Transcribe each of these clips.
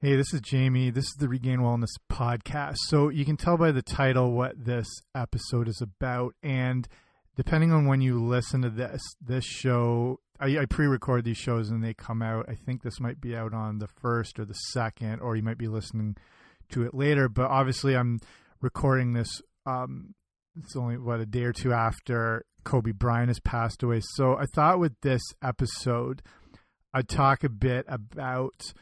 Hey, this is Jamie. This is the Regained Wellness podcast. So you can tell by the title what this episode is about. And depending on when you listen to this, this show, I, I pre record these shows and they come out. I think this might be out on the first or the second, or you might be listening to it later. But obviously, I'm recording this. Um, it's only, what, a day or two after Kobe Bryant has passed away. So I thought with this episode, I'd talk a bit about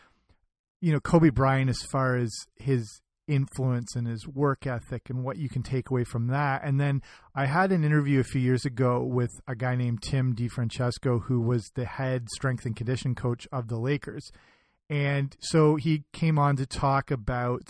you know Kobe Bryant as far as his influence and his work ethic and what you can take away from that. And then I had an interview a few years ago with a guy named Tim DiFrancesco, who was the head strength and condition coach of the Lakers. And so he came on to talk about,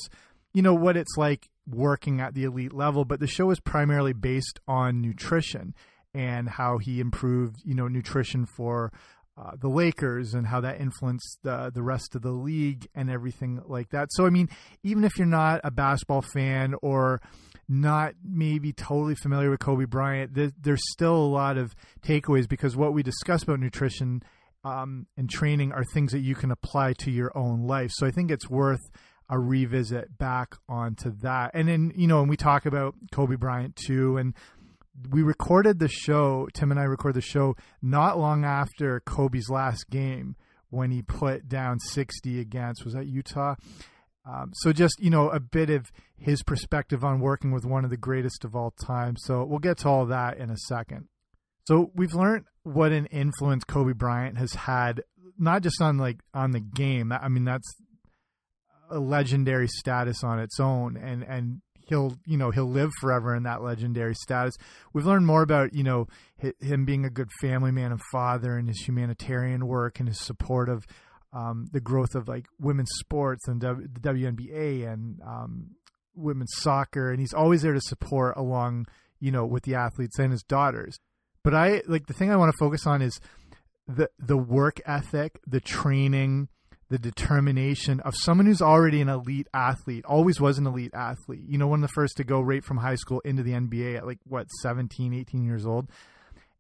you know, what it's like working at the elite level. But the show is primarily based on nutrition and how he improved, you know, nutrition for uh, the Lakers and how that influenced the the rest of the league and everything like that. So I mean, even if you're not a basketball fan or not maybe totally familiar with Kobe Bryant, there, there's still a lot of takeaways because what we discuss about nutrition um, and training are things that you can apply to your own life. So I think it's worth a revisit back onto that. And then, you know, and we talk about Kobe Bryant too, and we recorded the show. Tim and I recorded the show not long after Kobe's last game when he put down 60 against was that Utah. Um, so just you know a bit of his perspective on working with one of the greatest of all time. So we'll get to all that in a second. So we've learned what an influence Kobe Bryant has had, not just on like on the game. I mean that's a legendary status on its own, and and he'll you know he'll live forever in that legendary status. We've learned more about you know him being a good family man and father, and his humanitarian work and his support of um, the growth of like women's sports and w- the WNBA and um, women's soccer, and he's always there to support along you know with the athletes and his daughters. But I like the thing I want to focus on is the the work ethic, the training, the determination of someone who's already an elite athlete, always was an elite athlete. You know, one of the first to go right from high school into the NBA at like what 17, 18 years old.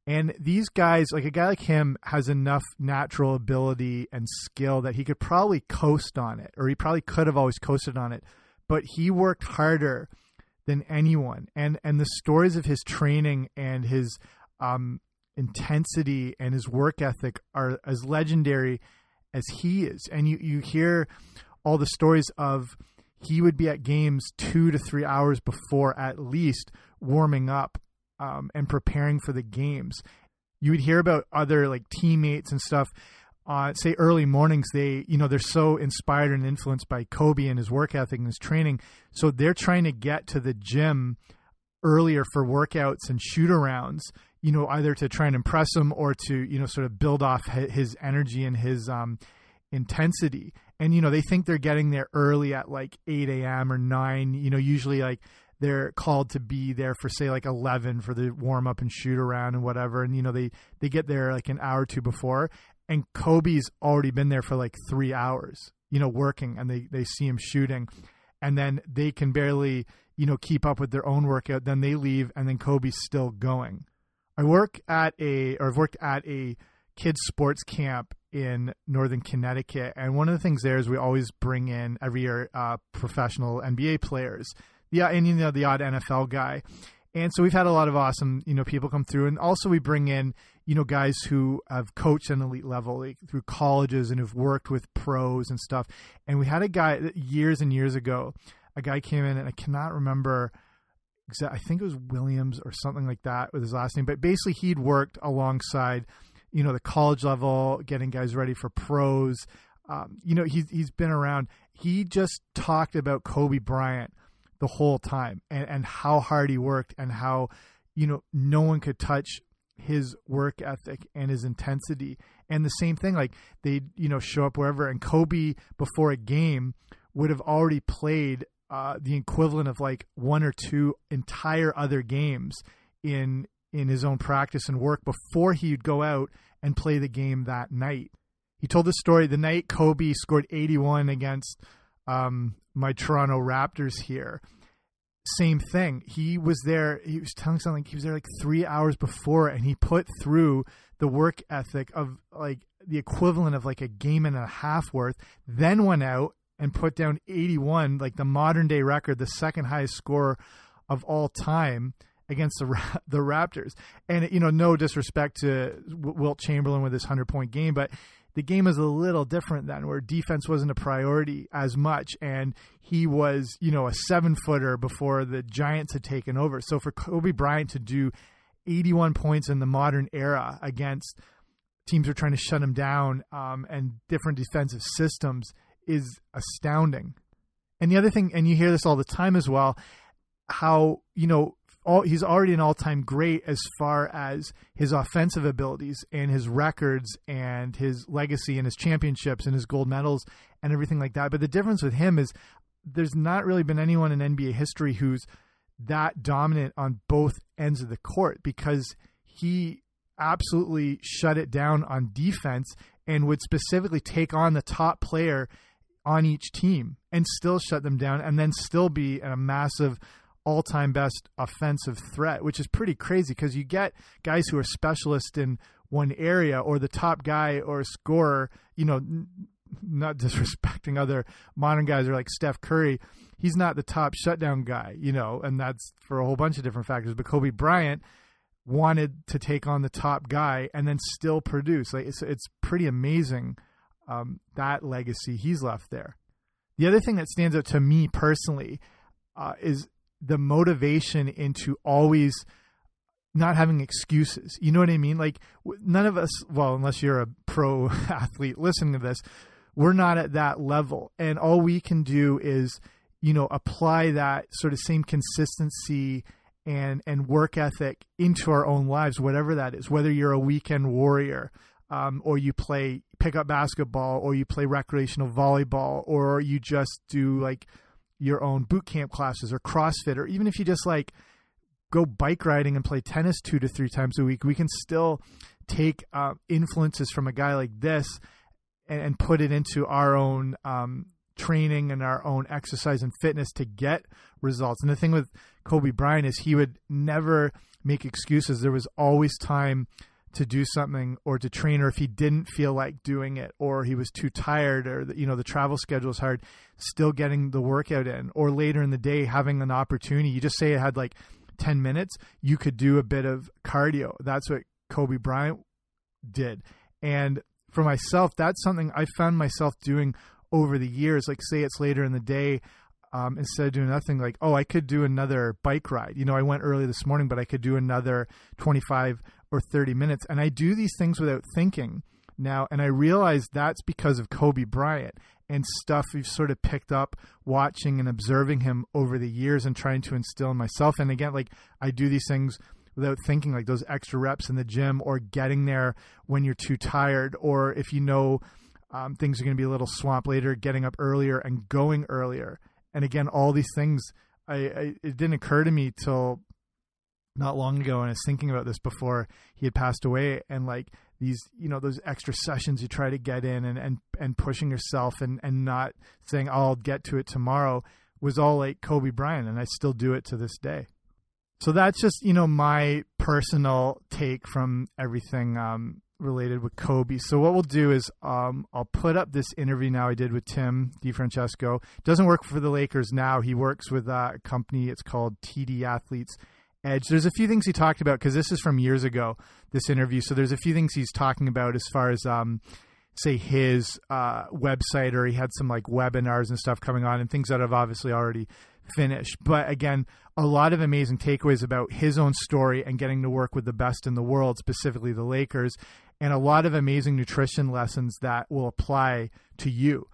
And these guys, like a guy like him, has enough natural ability and skill that he could probably coast on it, or he probably could have always coasted on it. But he worked harder than anyone, and and the stories of his training and his um, intensity and his work ethic are as legendary as he is. And you, you hear all the stories of he would be at games two to three hours before at least warming up um, and preparing for the games. You would hear about other like teammates and stuff. Uh, say early mornings, they you know they're so inspired and influenced by Kobe and his work ethic and his training, so they're trying to get to the gym earlier for workouts and shoot arounds you know, either to try and impress him or to, you know, sort of build off his energy and his um, intensity. And, you know, they think they're getting there early at like 8 a.m. or 9. You know, usually like they're called to be there for, say, like 11 for the warm up and shoot around and whatever. And, you know, they, they get there like an hour or two before. And Kobe's already been there for like three hours, you know, working and they, they see him shooting. And then they can barely, you know, keep up with their own workout. Then they leave and then Kobe's still going I work at a, or I've worked at a kids sports camp in northern Connecticut, and one of the things there is we always bring in every year uh, professional NBA players, yeah, and you know the odd NFL guy, and so we've had a lot of awesome you know people come through, and also we bring in you know guys who have coached an elite level like, through colleges and who've worked with pros and stuff, and we had a guy years and years ago, a guy came in and I cannot remember I think it was Williams or something like that with his last name. But basically, he'd worked alongside, you know, the college level, getting guys ready for pros. Um, you know, he's he's been around. He just talked about Kobe Bryant the whole time and, and how hard he worked and how, you know, no one could touch his work ethic and his intensity. And the same thing, like they'd, you know, show up wherever. And Kobe before a game would have already played uh, the equivalent of like one or two entire other games in in his own practice and work before he'd go out and play the game that night. He told the story the night Kobe scored 81 against um, my Toronto Raptors here. Same thing. He was there. He was telling something. He was there like three hours before, and he put through the work ethic of like the equivalent of like a game and a half worth. Then went out and put down 81, like the modern day record, the second highest score of all time against the the Raptors. And you know, no disrespect to Wilt Chamberlain with his 100 point game, but the game is a little different then where defense wasn't a priority as much and he was you know a seven footer before the giants had taken over so for kobe bryant to do 81 points in the modern era against teams are trying to shut him down um, and different defensive systems is astounding and the other thing and you hear this all the time as well how you know all, he's already an all-time great as far as his offensive abilities and his records and his legacy and his championships and his gold medals and everything like that. But the difference with him is there's not really been anyone in NBA history who's that dominant on both ends of the court because he absolutely shut it down on defense and would specifically take on the top player on each team and still shut them down and then still be a massive all time best offensive threat, which is pretty crazy because you get guys who are specialists in one area or the top guy or scorer, you know, not disrespecting other modern guys or like Steph Curry. He's not the top shutdown guy, you know, and that's for a whole bunch of different factors. But Kobe Bryant wanted to take on the top guy and then still produce. Like it's it's pretty amazing um, that legacy he's left there. The other thing that stands out to me personally uh, is the motivation into always not having excuses. You know what I mean? Like none of us, well, unless you're a pro athlete listening to this, we're not at that level. And all we can do is, you know, apply that sort of same consistency and and work ethic into our own lives, whatever that is. Whether you're a weekend warrior, um, or you play pickup basketball, or you play recreational volleyball, or you just do like your own boot camp classes or CrossFit, or even if you just like go bike riding and play tennis two to three times a week, we can still take uh, influences from a guy like this and, and put it into our own um, training and our own exercise and fitness to get results. And the thing with Kobe Bryant is he would never make excuses. There was always time to do something or to train or if he didn't feel like doing it or he was too tired or you know the travel schedule is hard still getting the workout in. Or later in the day having an opportunity you just say it had like 10 minutes you could do a bit of cardio. That's what Kobe Bryant did. And for myself that's something I found myself doing over the years. Like say it's later in the day um, instead of doing nothing like oh i could do another bike ride. You know i went early this morning but i could do another 25 or 30 minutes. And I do these things without thinking now. And I realize that's because of Kobe Bryant and stuff we've sort of picked up watching and observing him over the years and trying to instill in myself. And again, like I do these things without thinking, like those extra reps in the gym or getting there when you're too tired, or if you know um, things are going to be a little swamp later, getting up earlier and going earlier. And again, all these things, I, I it didn't occur to me till not long ago and I was thinking about this before he had passed away and like these you know those extra sessions you try to get in and and, and pushing yourself and and not saying oh, I'll get to it tomorrow was all like Kobe Bryant and I still do it to this day. So that's just you know my personal take from everything um, related with Kobe. So what we'll do is um, I'll put up this interview now I did with Tim DiFrancesco. Doesn't work for the Lakers now. He works with a company. It's called TD Athletes edge. There's a few things he talked about because this is from years ago, this interview. So there's a few things he's talking about as far as, um, say, his uh, website, or he had some like webinars and stuff coming on, and things that have obviously already finished. But again, a lot of amazing takeaways about his own story and getting to work with the best in the world, specifically the Lakers, and a lot of amazing nutrition lessons that will apply to you.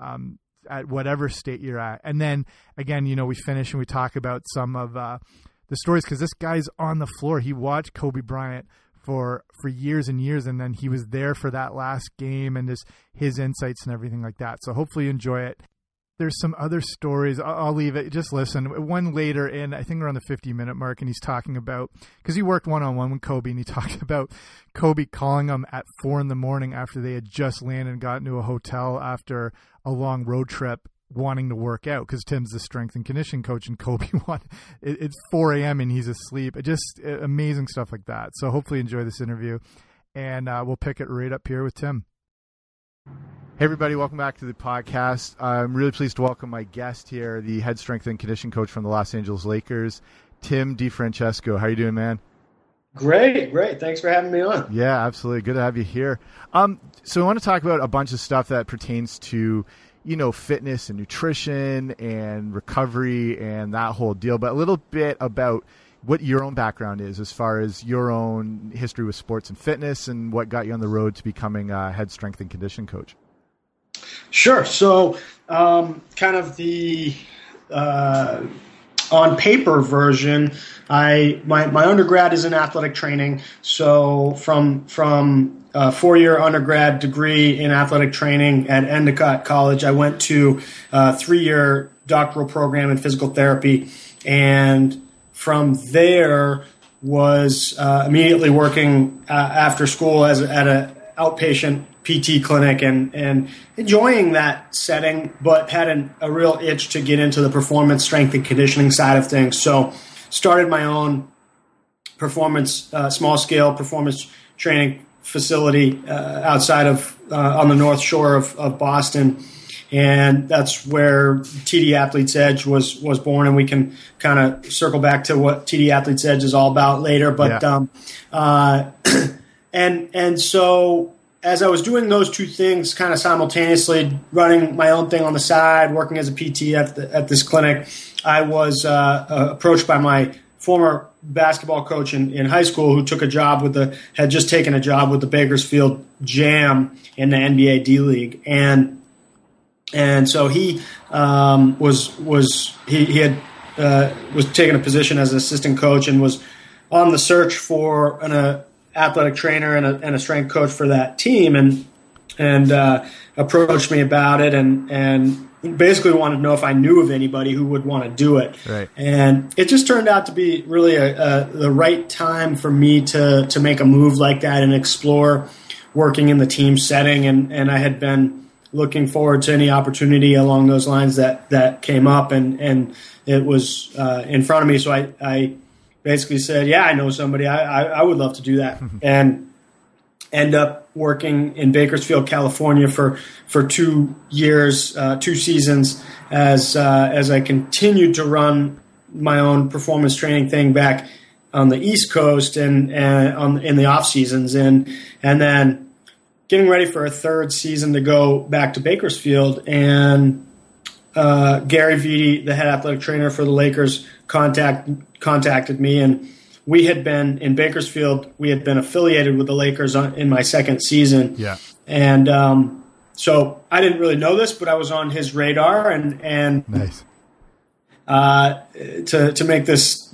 Um, at whatever state you're at. And then again, you know, we finish and we talk about some of uh, the stories because this guy's on the floor. He watched Kobe Bryant for for years and years, and then he was there for that last game and just his insights and everything like that. So hopefully you enjoy it. There's some other stories. I'll, I'll leave it. Just listen. One later in, I think around the 50 minute mark, and he's talking about because he worked one on one with Kobe, and he talked about Kobe calling him at four in the morning after they had just landed and got into a hotel after a long road trip wanting to work out because Tim's the strength and conditioning coach and Kobe want it, it's 4 a.m. and he's asleep. It just it, amazing stuff like that. So hopefully enjoy this interview and uh, we'll pick it right up here with Tim. Hey, everybody, welcome back to the podcast. I'm really pleased to welcome my guest here, the head strength and condition coach from the Los Angeles Lakers, Tim DiFrancesco. How are you doing, man? Great, great. Thanks for having me on. Yeah, absolutely. Good to have you here. Um, so, I want to talk about a bunch of stuff that pertains to, you know, fitness and nutrition and recovery and that whole deal, but a little bit about what your own background is as far as your own history with sports and fitness and what got you on the road to becoming a head strength and condition coach. Sure. So, um, kind of the uh, on paper version, I my, my undergrad is in athletic training. So from from a four year undergrad degree in athletic training at Endicott College, I went to a three year doctoral program in physical therapy, and from there was uh, immediately working uh, after school as at an outpatient PT clinic and and enjoying that setting, but had an, a real itch to get into the performance, strength, and conditioning side of things. So started my own performance, uh, small scale performance training facility uh, outside of uh, on the North Shore of, of Boston. And that's where TD Athletes Edge was was born, and we can kind of circle back to what TD Athletes Edge is all about later. But yeah. um, uh, and and so as I was doing those two things kind of simultaneously, running my own thing on the side, working as a PT at, the, at this clinic, I was uh, uh, approached by my former basketball coach in, in high school who took a job with the had just taken a job with the Bakersfield Jam in the NBA D League, and and so he um, was was he, he had uh, was taking a position as an assistant coach and was on the search for an, uh, athletic trainer and a, and a strength coach for that team, and and uh, approached me about it, and and basically wanted to know if I knew of anybody who would want to do it. Right. And it just turned out to be really a, a, the right time for me to to make a move like that and explore working in the team setting, and and I had been looking forward to any opportunity along those lines that that came up, and and it was uh, in front of me, so I I basically said, "Yeah, I know somebody. I I, I would love to do that," and end up working in Bakersfield, California for for two years, uh, two seasons as uh, as I continued to run my own performance training thing back on the East Coast and, and on in the off seasons. And and then getting ready for a third season to go back to Bakersfield and uh, Gary Vitti, the head athletic trainer for the Lakers, contact contacted me, and we had been in Bakersfield. We had been affiliated with the Lakers on, in my second season. Yeah, and um, so I didn't really know this, but I was on his radar, and and nice. Uh, to to make this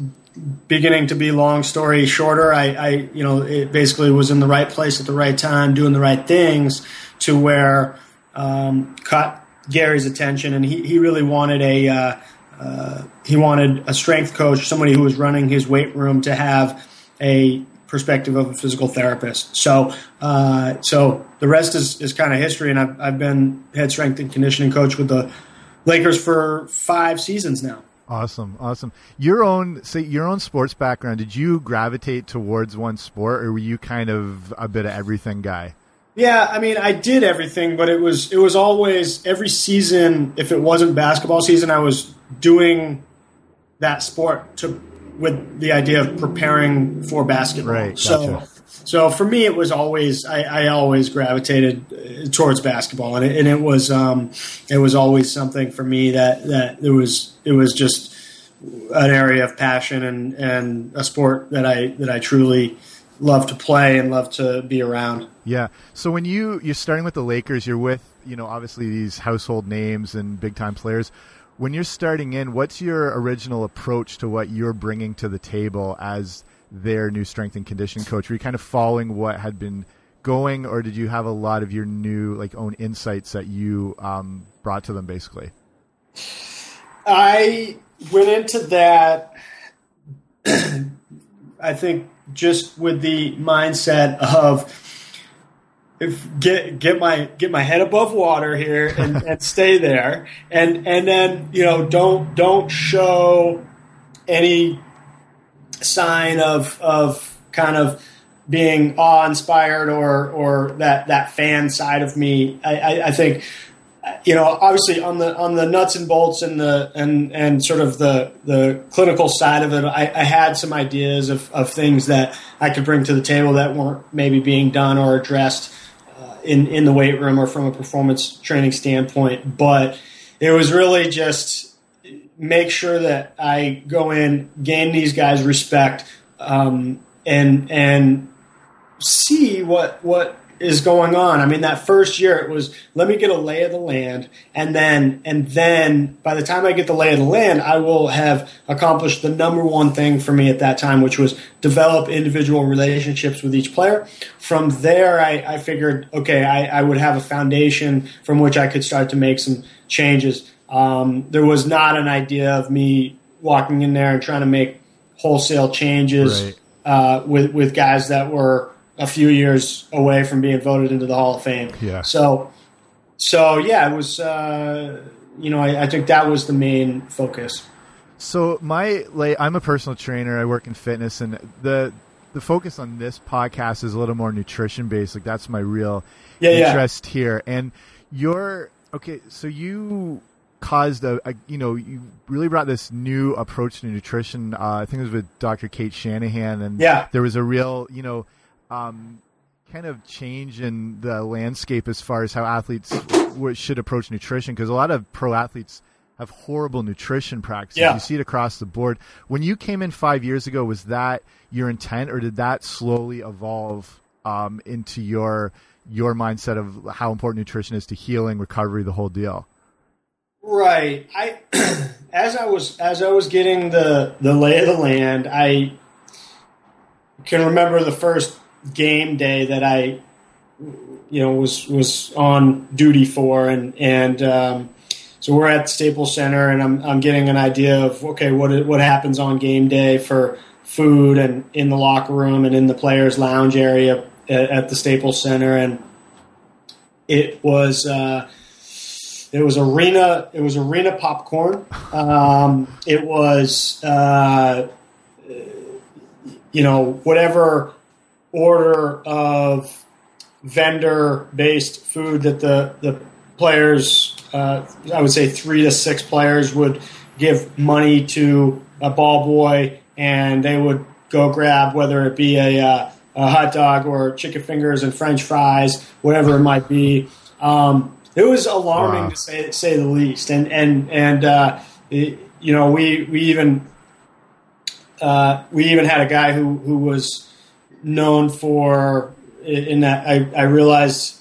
beginning to be long story shorter, I, I you know it basically was in the right place at the right time, doing the right things to where um, caught Gary's attention, and he he really wanted a. Uh, uh, he wanted a strength coach, somebody who was running his weight room, to have a perspective of a physical therapist. So, uh, so the rest is, is kind of history, and I've, I've been head strength and conditioning coach with the Lakers for five seasons now. Awesome, awesome. Your own, say, your own sports background. Did you gravitate towards one sport, or were you kind of a bit of everything guy? Yeah, I mean, I did everything, but it was it was always every season. If it wasn't basketball season, I was doing that sport to with the idea of preparing for basketball. Right. Gotcha. So, so for me, it was always I, I always gravitated uh, towards basketball, and it, and it was um, it was always something for me that that it was it was just an area of passion and and a sport that I that I truly love to play and love to be around. Yeah. So when you you're starting with the Lakers, you're with you know obviously these household names and big time players. When you're starting in, what's your original approach to what you're bringing to the table as their new strength and conditioning coach? Were you kind of following what had been going, or did you have a lot of your new like own insights that you um, brought to them, basically? I went into that. I think just with the mindset of if get get my get my head above water here and, and stay there and and then you know don't don't show any sign of of kind of being awe inspired or or that that fan side of me. I, I, I think you know, obviously on the on the nuts and bolts and the and and sort of the the clinical side of it, I, I, had some ideas of, of things that I could bring to the table that weren't maybe being done or addressed uh, in in the weight room or from a performance training standpoint. But it was really just make sure that I go in, gain these guys respect, um, and and see what what is going on. I mean, that first year it was let me get a lay of the land, and then and then by the time I get the lay of the land, I will have accomplished the number one thing for me at that time, which was develop individual relationships with each player. From there, I, I figured, okay, I, I, would have a foundation from which I could start to make some changes. Um, there was not an idea of me walking in there and trying to make wholesale changes right. uh, with with guys that were a few years away from being voted into the Hall of Fame. Yeah. So, so yeah, it was. Uh, you know, I, I, think that was the main focus. So my, like, I'm a personal trainer. I work in fitness, and the the focus on this podcast is a little more nutrition based. Like that's my real yeah, interest yeah. here. And you're okay. So you caused a, a, you know you really brought this new approach to nutrition. Uh, I think it was with Dr. Cate Shanahan, and yeah, there was a real you know um, kind of change in the landscape as far as how athletes should approach nutrition because a lot of pro athletes have horrible nutrition practices. Yeah. You see it across the board. When you came in five years ago, was that your intent, or did that slowly evolve um, into your your mindset of how important nutrition is to healing, recovery, the whole deal? Right. I as I was as I was getting the the lay of the land, I can remember the first game day that I, you know, was was on duty for, and and um, so we're at Staples Center, and I'm I'm getting an idea of okay, what what happens on game day for food and in the locker room and in the players' lounge area at, at the Staples Center, and it was. Uh, it was arena. It was arena popcorn. Um, it was, uh, you know, whatever order of vendor based food that the, the players, uh, I would say three to six players, would give money to a ball boy and they would go grab whether it be a, uh, a hot dog or chicken fingers and french fries, whatever it might be. Um, it was alarming wow. to say, say the least. And, and, and, uh, it, you know, we, we even, uh, we even had a guy who, who was, known for in that I, I realized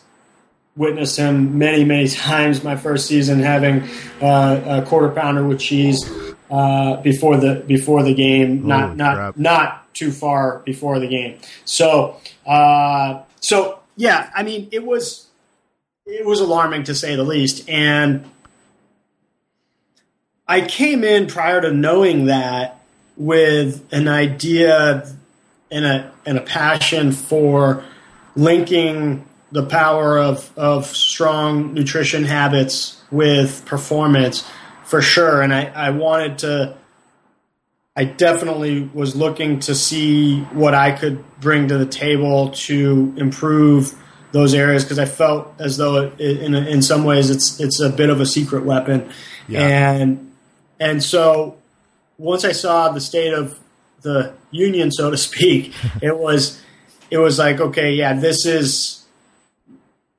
witnessed him many many times my first season having uh, a quarter pounder with cheese uh, before the before the game not not crap. not too far before the game so uh, so yeah I mean it was it was alarming to say the least and I came in prior to knowing that with an idea and a and a passion for linking the power of of strong nutrition habits with performance for sure. And I, I wanted to I definitely was looking to see what I could bring to the table to improve those areas because I felt as though it, in in some ways it's it's a bit of a secret weapon, yeah. and and so once I saw the state of the union, so to speak, it was it was like, okay, yeah, this is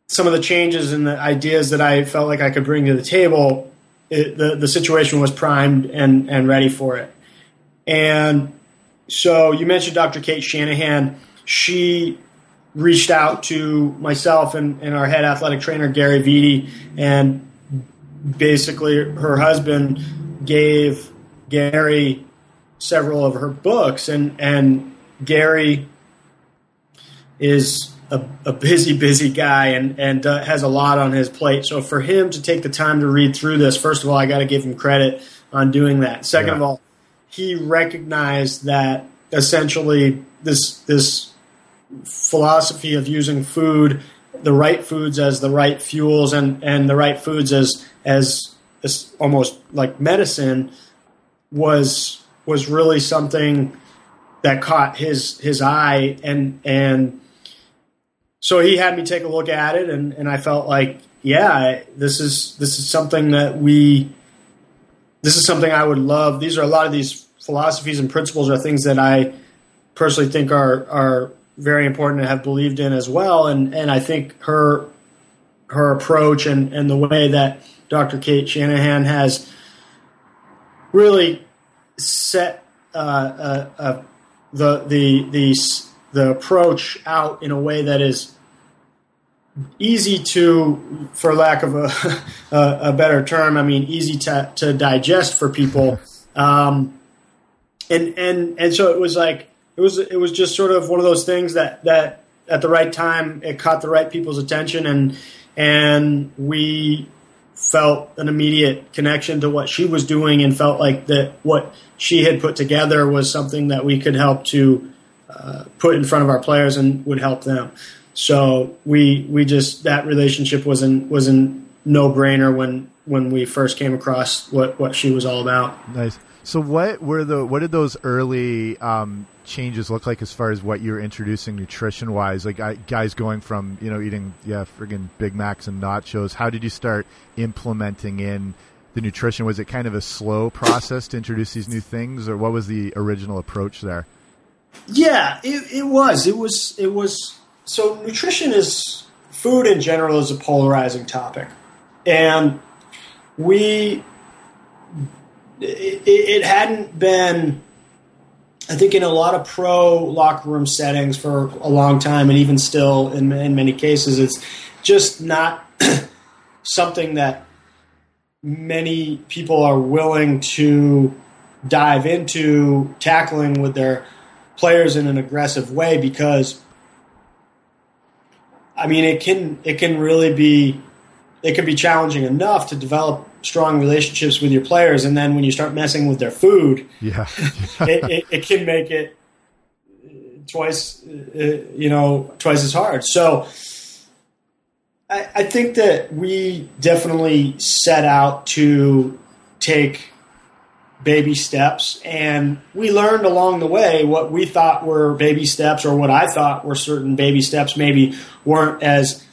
some of the changes and the ideas that I felt like I could bring to the table. It, the the situation was primed and and ready for it. And so you mentioned Dr. Cate Shanahan. She reached out to myself and, and our head athletic trainer Gary Vitti, and basically her husband gave Gary several of her books, and and Gary is a, a busy, busy guy and and uh, has a lot on his plate. So for him to take the time to read through this, first of all, I got to give him credit on doing that. Second yeah. of all, he recognized that essentially this this philosophy of using food, the right foods as the right fuels, and and the right foods as as, as almost like medicine was was really something that caught his his eye and and so he had me take a look at it and, and I felt like yeah this is this is something that we this is something I would love these are a lot of these philosophies and principles are things that I personally think are are very important and have believed in as well and and I think her her approach and and the way that Dr. Cate Shanahan has really set uh, uh, uh, the the the the approach out in a way that is easy to, for lack of a, a, a better term, I mean easy to, to digest for people. Um, and and and so it was like it was it was just sort of one of those things that that at the right time it caught the right people's attention and and we felt an immediate connection to what she was doing and felt like that what she had put together was something that we could help to uh, put in front of our players and would help them. So we we just that relationship was an was a no brainer when when we first came across what what she was all about. Nice. So what were the what did those early um, changes look like as far as what you're introducing nutrition wise? Like guys going from you know eating yeah friggin' Big Macs and nachos. How did you start implementing in the nutrition? Was it kind of a slow process to introduce these new things, or what was the original approach there? Yeah, it, it was. It was. It was. So nutrition is food in general is a polarizing topic, and we it, it hadn't been I think in a lot of pro locker room settings for a long time, and even still in, in many cases, it's just not something that many people are willing to dive into tackling with their players in an aggressive way because I mean it can it can really be it can be challenging enough to develop strong relationships with your players, and then when you start messing with their food, yeah, it, it, it, can make it twice, uh, you know, twice as hard. So, I, I think that we definitely set out to take baby steps, and we learned along the way what we thought were baby steps, or what I thought were certain baby steps, maybe weren't as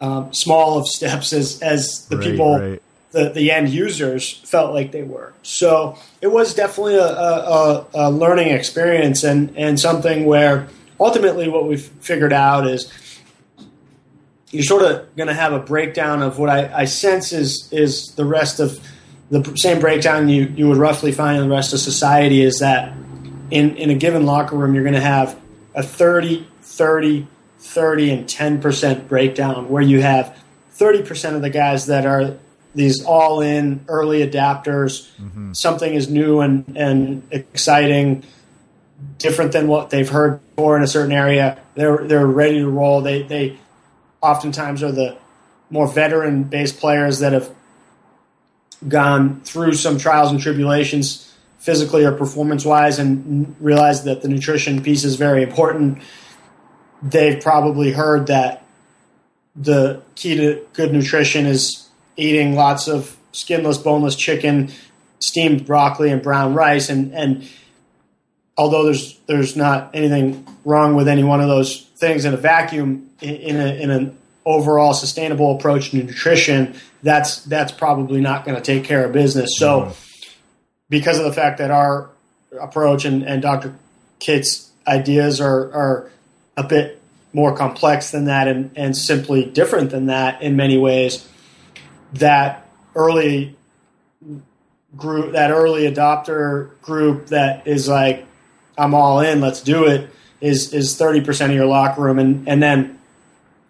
um, small of steps as as the right, people right the, the end users felt like they were. So it was definitely a, a, a learning experience and, and something where ultimately what we've figured out is you're sort of going to have a breakdown of what I, I, sense is is the rest of the same breakdown you, you would roughly find in the rest of society is that in, in a given locker room you're going to have a 30 30 30 and 10% breakdown where you have 30% of the guys that are these all in early adapters. Mm-hmm. Something is new and, and exciting, different than what they've heard before in a certain area. They're they're ready to roll. They they oftentimes are the more veteran based players that have gone through some trials and tribulations physically or performance wise and realized that the nutrition piece is very important. They've probably heard that the key to good nutrition is eating lots of skinless, boneless chicken, steamed broccoli, and brown rice. And, and although there's there's not anything wrong with any one of those things in a vacuum, in, a, in an overall sustainable approach to nutrition, that's that's probably not going to take care of business. So, mm-hmm. because of the fact that our approach and, and Dr. Cate's ideas are are a bit more complex than that and, and simply different than that in many ways that early group, that early adopter group that is like, I'm all in, let's do it, is is 30% of your locker room. And, and then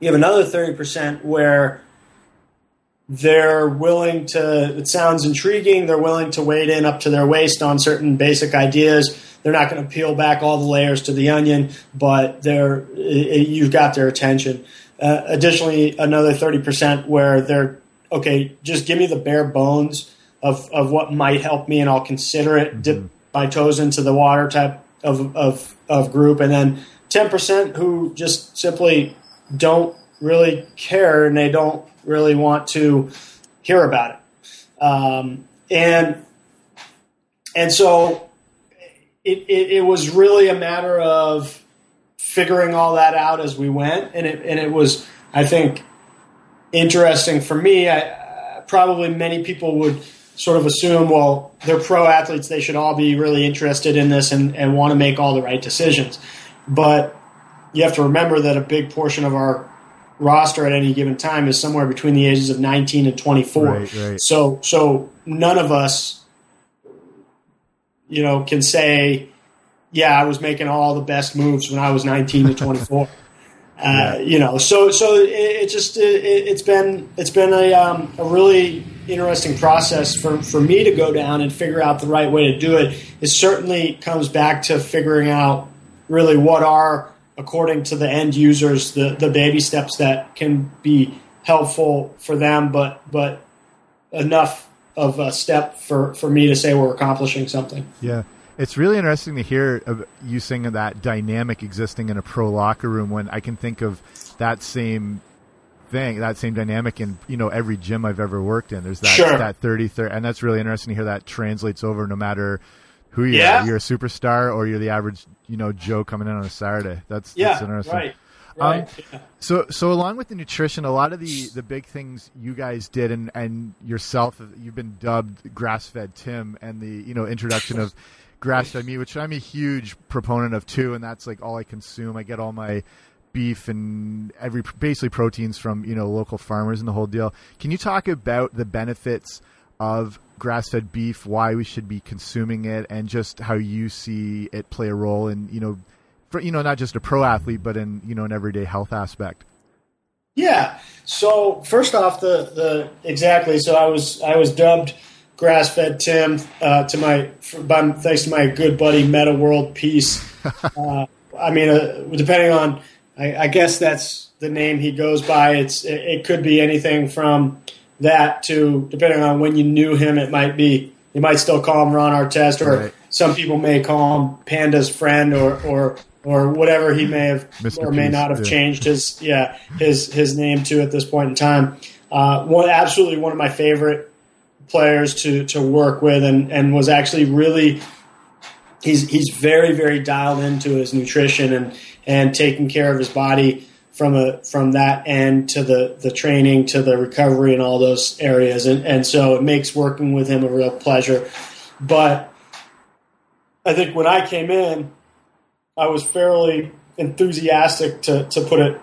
you have another 30% where they're willing to, it sounds intriguing, they're willing to wade in up to their waist on certain basic ideas. They're not going to peel back all the layers to the onion, but they're, you've got their attention. Uh, additionally, another 30% where they're okay, just give me the bare bones of, of what might help me and I'll consider it, mm-hmm. dip my toes into the water type of, of, of group. And then 10% who just simply don't really care and they don't really want to hear about it. Um, and, and so it, it, it was really a matter of figuring all that out as we went, and it and it was I think interesting for me. I, uh, probably many people would sort of assume, well, they're pro athletes, they should all be really interested in this and, and want to make all the right decisions. But you have to remember that a big portion of our roster at any given time is somewhere between the ages of 19 and 24. Right, right. So so none of us you know can say yeah, I was making all the best moves when I was 19 to 24. Uh, you know, so so it, it just it, has been it's been a um, a really interesting process for for me to go down and figure out the right way to do it. It certainly comes back to figuring out really what are according to the end users the the baby steps that can be helpful for them, but but enough of a step for for me to say we're accomplishing something. Yeah. It's really interesting to hear you sing that dynamic existing in a pro locker room when I can think of that same thing, that same dynamic in you know every gym I've ever worked in. There's that sure. that 30 30, and that's really interesting to hear that translates over no matter who you yeah. are. You're a superstar or you're the average you know Joe coming in on a Saturday. That's yeah, that's interesting. Right. Um. So, so along with the nutrition, a lot of the, the big things you guys did, and, and yourself, you've been dubbed grass fed Tim, and the you know introduction of grass fed meat, which I'm a huge proponent of too, and that's like all I consume. I get all my beef and every basically proteins from you know local farmers and the whole deal. Can you talk about the benefits of grass fed beef, why we should be consuming it, and just how you see it play a role in you know, for, you know not just a pro athlete, but in you know an everyday health aspect. Yeah. So first off, the the exactly. So I was I was dubbed grass fed Tim uh, to my by, thanks to my good buddy Metta World Peace. Uh, I mean, uh, depending on, I, I, guess that's the name he goes by. It's it, it, could be anything from that to depending on when you knew him. It might be you might still call him Ron Artest, or right. some people may call him Panda's friend, or or or whatever he may have Mr. or may Peace, not have yeah. changed his yeah his his name to at this point in time. Uh, one absolutely one of my favorite players to to work with, and and was actually really he's he's very very dialed into his nutrition and and taking care of his body from a from that end to the the training to the recovery and all those areas, and and so it makes working with him a real pleasure. But I think when I came in, I was fairly enthusiastic to to put it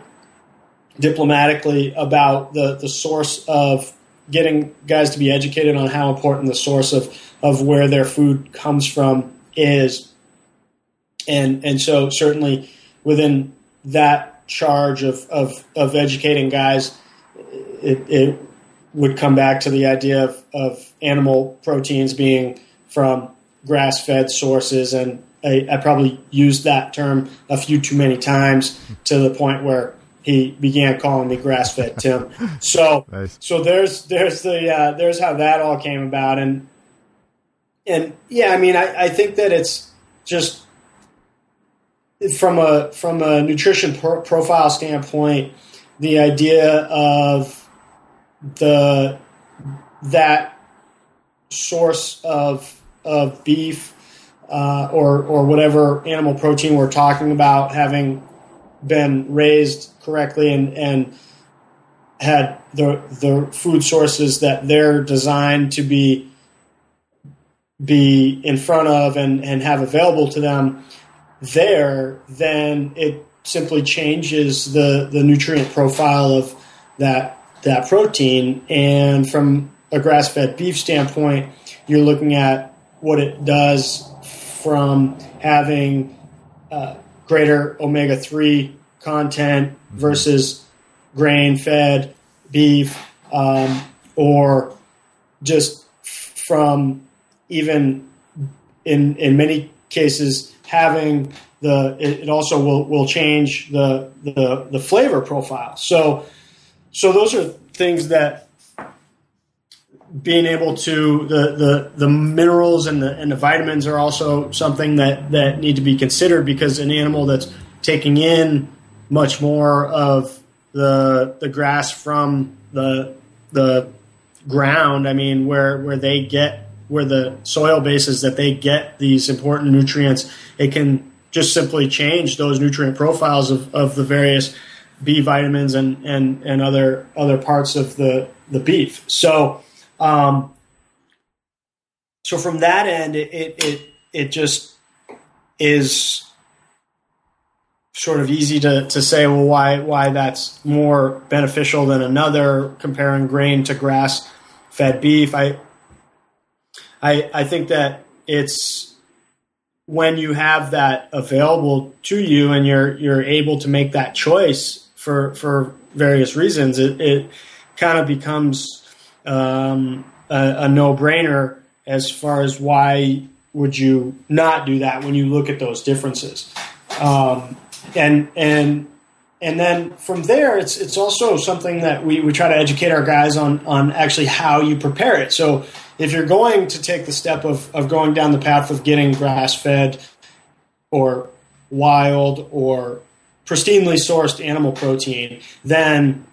diplomatically about the the source of getting guys to be educated on how important the source of, of where their food comes from is. And, and so certainly within that charge of, of, of educating guys, it, it would come back to the idea of, of animal proteins being from grass fed sources. And I, I probably used that term a few too many times to the point where he began calling me grass fed Tim. So nice. so there's there's the uh, there's how that all came about and and yeah, I mean I, I think that it's just from a from a nutrition pro- profile standpoint, the idea of the that source of of beef uh, or or whatever animal protein we're talking about having been raised correctly and, and had the the food sources that they're designed to be be in front of and, and have available to them there, then it simply changes the, the nutrient profile of that that protein. And from a grass fed beef standpoint, you're looking at what it does from having uh, greater omega 3 content versus grain fed beef um, or just from even in in many cases having the it, it also will will change the, the the flavor profile. So so those are things that being able to the, the, the minerals and the and the vitamins are also something that, that need to be considered because an animal that's taking in much more of the the grass from the the ground. I mean, where where they get where the soil base is that they get these important nutrients, it can just simply change those nutrient profiles of, of the various B vitamins and, and, and other other parts of the, the beef. So um, so from that end, it, it it it just is sort of easy to, to say, well, why why that's more beneficial than another, comparing grain to grass fed beef. I I I think that it's when you have that available to you and you're you're able to make that choice for for various reasons, it, it kind of becomes um, a, a no brainer as far as why would you not do that when you look at those differences. Um, and and and then from there, it's it's also something that we, we try to educate our guys on on actually how you prepare it. So if you're going to take the step of, of going down the path of getting grass fed or wild or pristinely sourced animal protein, then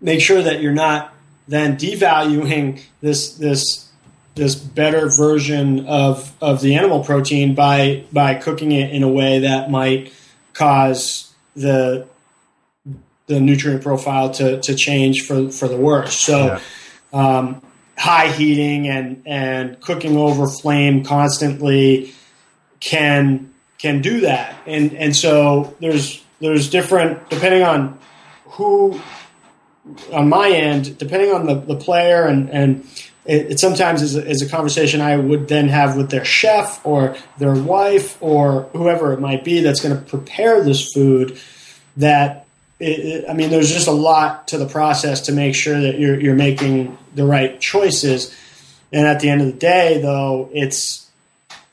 make sure that you're not then devaluing this this this better version of of the animal protein by by cooking it in a way that might cause the the nutrient profile to, to change for, for the worse. So, yeah. um, high heating and, and cooking over flame constantly can can do that. And and so there's there's different depending on who on my end, depending on the, the player and and it, it sometimes is a, is a conversation I would then have with their chef or their wife or whoever it might be that's going to prepare this food. That it, I mean, there's just a lot to the process to make sure that you're you're making the right choices. And at the end of the day, though, it's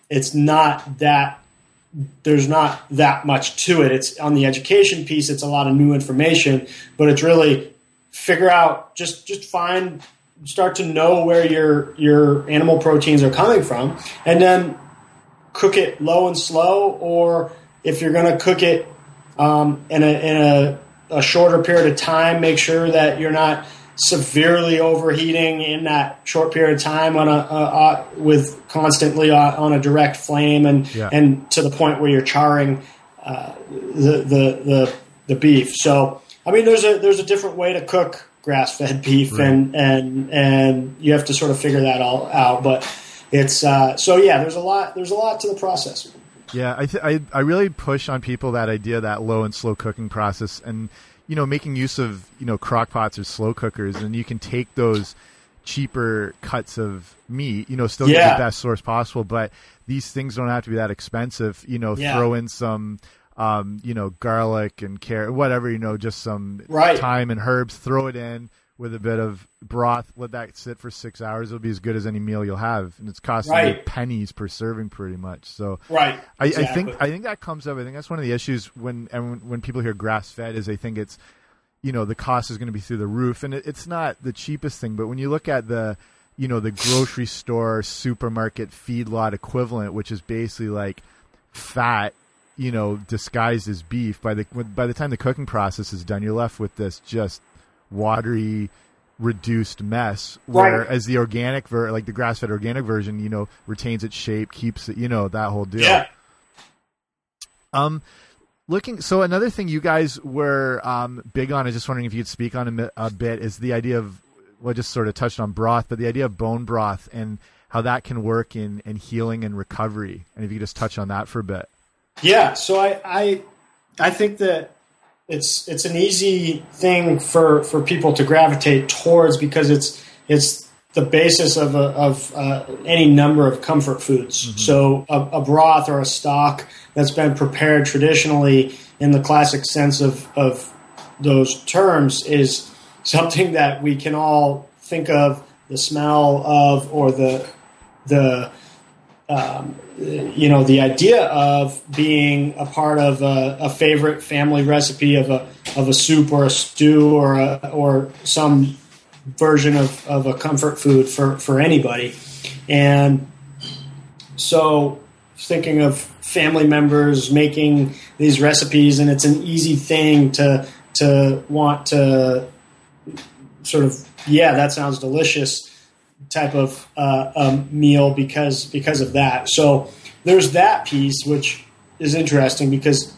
it's not that there's not that much to it. It's on the education piece. It's a lot of new information, but it's really figure out just just find start to know where your your animal proteins are coming from, and then cook it low and slow. Or if you're going to cook it um, in a in a, a shorter period of time, make sure that you're not severely overheating in that short period of time on a, a, a with constantly on a direct flame and yeah. and to the point where you're charring uh, the, the the the beef. So I mean, there's a there's a different way to cook grass fed beef, right. and and and you have to sort of figure that all out. But it's uh, so yeah, there's a lot there's a lot to the process. Yeah, I, th- I I really push on people that idea that low and slow cooking process, and you know making use of you know crock pots or slow cookers, and you can take those cheaper cuts of meat, you know, still yeah. get the best source possible, but these things don't have to be that expensive. You know, yeah. throw in some um, you know, garlic and carrot, whatever, you know, just some right. thyme and herbs, throw it in with a bit of broth, let that sit for six hours. It'll be as good as any meal you'll have. And it's costing right. you pennies per serving pretty much. So right. I, exactly. I think, I think that comes up. I think that's one of the issues when, and when people hear grass fed is they think it's, you know, the cost is going to be through the roof and it, it's not the cheapest thing, but when you look at the, you know, the grocery store, supermarket, feedlot equivalent, which is basically like fat you know, disguised as beef. By the by the time the cooking process is done, you're left with this just watery, reduced mess. Whereas the organic, ver- like the grass-fed organic version, you know, retains its shape, keeps it, you know, that whole deal. Yeah. Um, looking. So another thing you guys were um, big on, I just wondering if you could speak on a, a bit, is the idea of well, just sort of touched on broth, but the idea of bone broth and how that can work in, in healing and recovery. And if you could just touch on that for a bit. Yeah, so I, I I think that it's it's an easy thing for, for people to gravitate towards because it's it's the basis of a, of uh, any number of comfort foods. Mm-hmm. So a, a, broth or a stock that's been prepared traditionally in the classic sense of of those terms is something that we can all think of the smell of or the the um, you know, the idea of being a part of a, a, favorite family recipe of a of a soup or a stew or a, or some version of, of a comfort food for, for anybody. And so thinking of family members making these recipes and it's an easy thing to to want to sort of yeah, that sounds delicious type of uh, um, meal because because of that. So there's that piece which is interesting because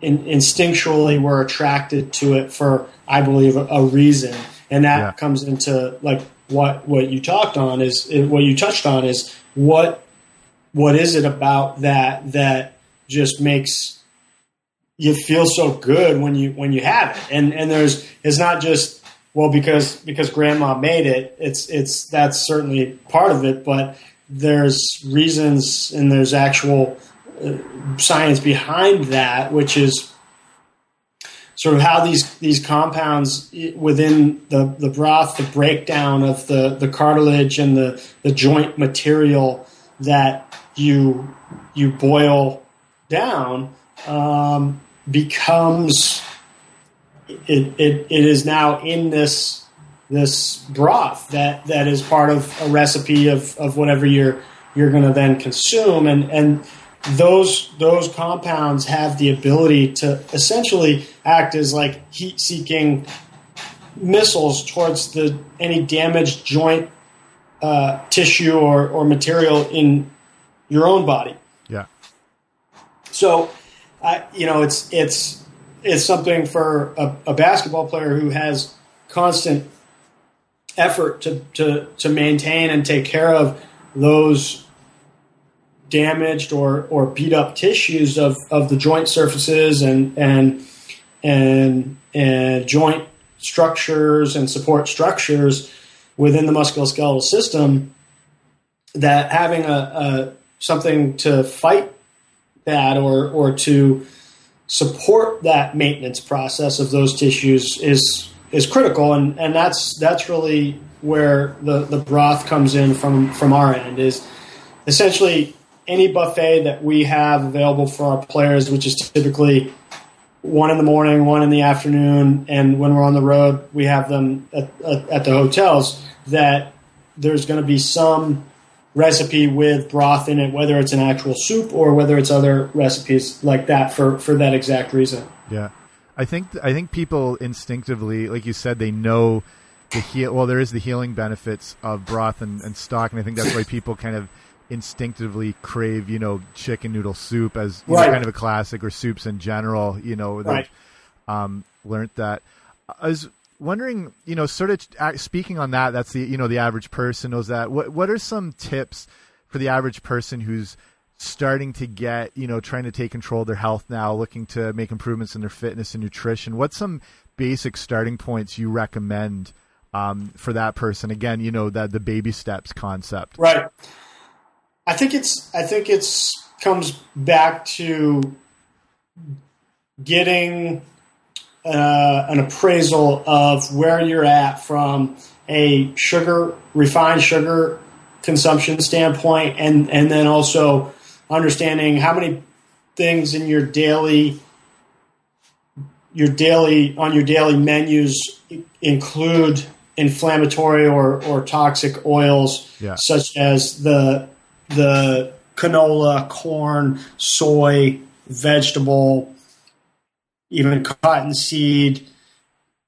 in, instinctually we're attracted to it for I believe a, a reason, and that Yeah. comes into like what what you talked on is what you touched on is what what is it about that that just makes you feel so good when you when you have it and and there's it's not just well because because grandma made it it's it's that's certainly part of it but there's reasons and there's actual uh, science behind that which is sort of how these these compounds within the the broth the breakdown of the the cartilage and the the joint material that you you boil down um, becomes it, it, it is now in this this broth that that is part of a recipe of, of whatever you're you're going to then consume and and those those compounds have the ability to essentially act as like heat seeking missiles towards the any damaged joint uh, tissue or, or material in your own body Yeah. so, I you know, it's it's it's something for a, a basketball player who has constant effort to, to to maintain and take care of those damaged or, or beat up tissues of, of the joint surfaces and and and and joint structures and support structures within the musculoskeletal system that having a, a something to fight that or or to support that maintenance process of those tissues is is critical and and that's that's really where the the broth comes in from from our end is essentially any buffet that we have available for our players which is typically one in the morning one in the afternoon and when we're on the road we have them at, at, at the hotels that there's going to be some recipe with broth in it, whether it's an actual soup or whether it's other recipes like that for, for that exact reason. Yeah, I think I think people instinctively, like you said, they know the heal. Well, there is the healing benefits of broth and, and stock, and I think that's why people kind of instinctively crave, you know, chicken noodle soup as you know, kind of a classic, or soups in general. You know, Right. um, learned that. I was wondering, you know, sort of speaking on that. That's the you know the average person knows that. What what are some tips for the average person who's starting to get, you know, trying to take control of their health now, looking to make improvements in their fitness and nutrition? What's some basic starting points you recommend um, for that person? Again, you know that the baby steps concept. Right. I think it's I think it's comes back to getting uh, an appraisal of where you're at from a sugar refined sugar consumption standpoint and and then also understanding how many things in your daily your daily on your daily menus include inflammatory or, or toxic oils Yeah. such as the the canola, corn, soy, vegetable, even cottonseed,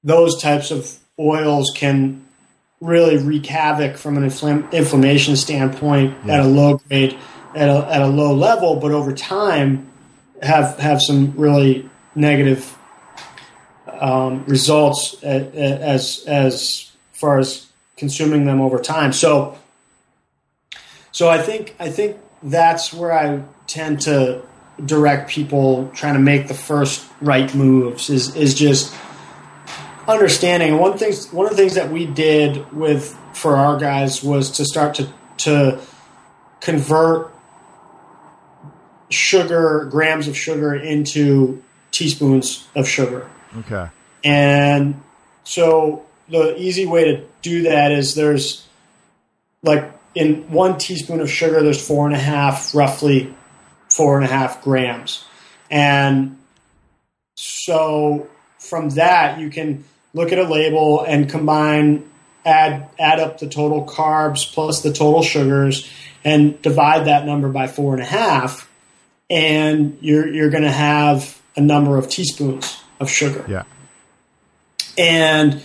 those types of oils can really wreak havoc from an inflam- inflammation standpoint at a low grade, at a, at a low level, but over time have have some really negative um, results a- a- as as far as consuming them over time. So, so I think I think that's where I tend to direct people trying to make the first right moves is is just understanding. And one things one of the things that we did with for our guys was to start to to convert sugar grams of sugar into teaspoons of sugar. Okay. And so the easy way to do that is there's like in one teaspoon of sugar, there's four and a half, roughly four and a half grams. And so from that, you can look at a label and combine, add, add up the total carbs plus the total sugars and divide that number by four and a half. And you're, you're going to have a number of teaspoons of sugar Yeah. and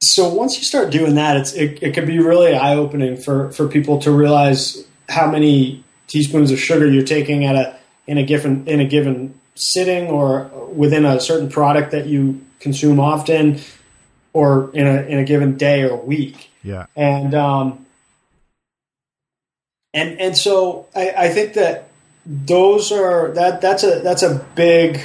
so once you start doing that, it's it, it can be really eye opening for for people to realize how many teaspoons of sugar you're taking at a in a given in a given sitting or within a certain product that you consume often or in a in a given day or week. Yeah. And um and and so I, I think that those are that that's a that's a big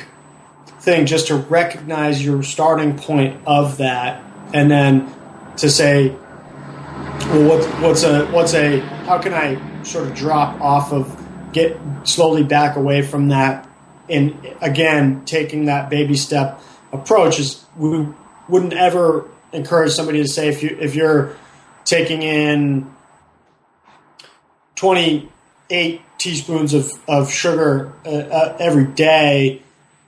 thing just to recognize your starting point of that and then to say well what's what's a what's a how can I sort of drop off of get slowly back away from that and again taking that baby step approach is we wouldn't ever encourage somebody to say if you if you're taking in 28 teaspoons of, of sugar uh, uh, every day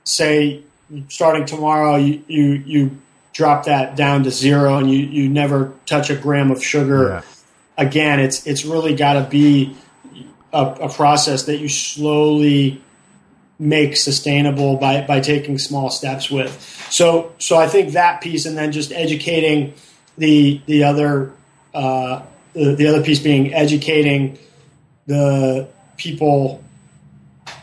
say starting tomorrow you, you you drop that down to zero and you you never touch a gram of sugar Yeah. Again it's it's really got to be a, a process that you slowly make sustainable by by taking small steps with. So so I think that piece, and then just educating the the other uh, the, the other piece being educating the people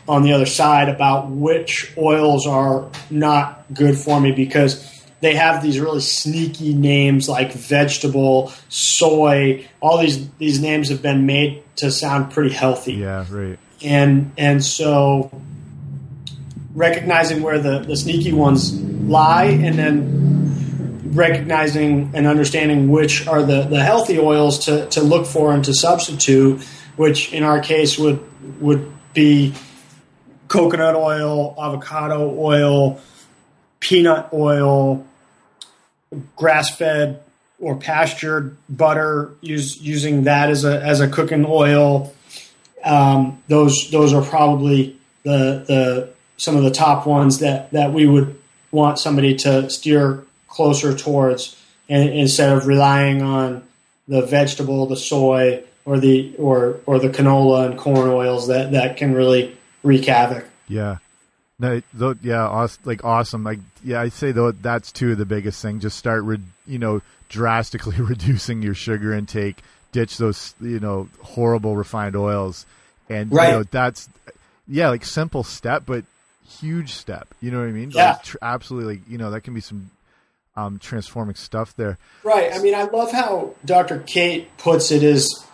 on the other side about which oils are not good for me because they have these really sneaky names like vegetable, soy. All these these names have been made to sound pretty healthy Yeah. Right. and and so recognizing where the, the sneaky ones lie and then recognizing and understanding which are the, the healthy oils to, to look for and to substitute which in our case would would be coconut oil avocado oil peanut oil grass fed or pastured butter use, using that as a as a cooking oil um, those those are probably the the some of the top ones that that we would want somebody to steer closer towards and, instead of relying on the vegetable, the soy, or the or or the canola and corn oils that that can really wreak havoc. Yeah. No, though, yeah, like awesome. Like, yeah, I say though that's two of the biggest thing. Just start, re- you know, drastically reducing your sugar intake. Ditch those, you know, horrible refined oils, and Right. you know that's, yeah, like simple step, but huge step. You know what I mean? Yeah. Like, tr- absolutely. Like, you know, that can be some um, transforming stuff there. Right. I mean, I love how Dr. Cate puts it is,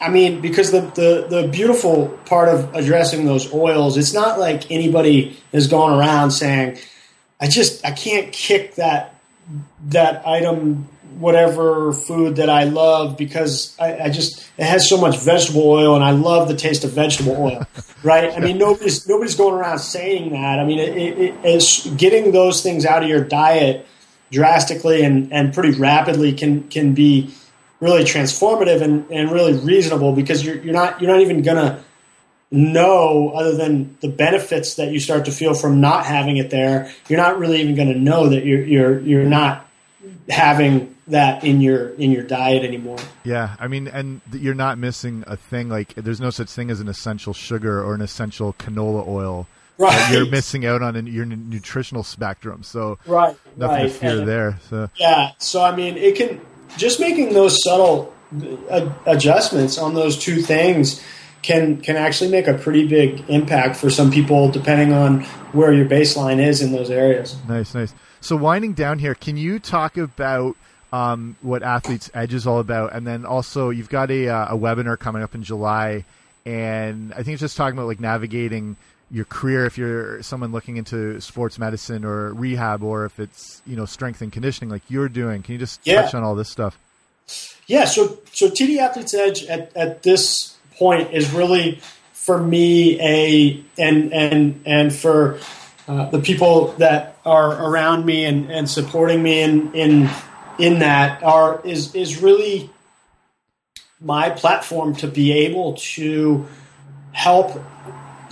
I mean, because the, the, the beautiful part of addressing those oils, it's not like anybody is going around saying, I just, I can't kick that, that item, whatever food that I love because I, I just, it has so much vegetable oil and I love the taste of vegetable oil. Right. I mean, nobody's, nobody's going around saying that. I mean, it, it, it, it's getting those things out of your diet drastically and, and pretty rapidly can can be really transformative and, and really reasonable because you're you're not you're not even gonna know other than the benefits that you start to feel from not having it there you're not really even going to know that you're you're you're not having that in your in your diet anymore Yeah, I mean, and you're not missing a thing. Like, there's no such thing as an essential sugar or an essential canola oil. right You're missing out on an, your n- nutritional spectrum. So right nothing to fear And- there. So Yeah, so I mean, it can just making those subtle uh, adjustments on those two things can can actually make a pretty big impact for some people, depending on where your baseline is in those areas. nice, nice. So winding down here, can you talk about um, what Athletes Edge is all about, and then also you've got a uh, a webinar coming up in July, and I think it's just talking about like navigating your career if you're someone looking into sports medicine or rehab, or if it's you know strength and conditioning like you're doing. Can you just Yeah. touch on all this stuff? Yeah, so so TD Athletes Edge at, at this point is really for me a and and and for uh, the people that are around me and, and supporting me in in in that are is is really my platform to be able to help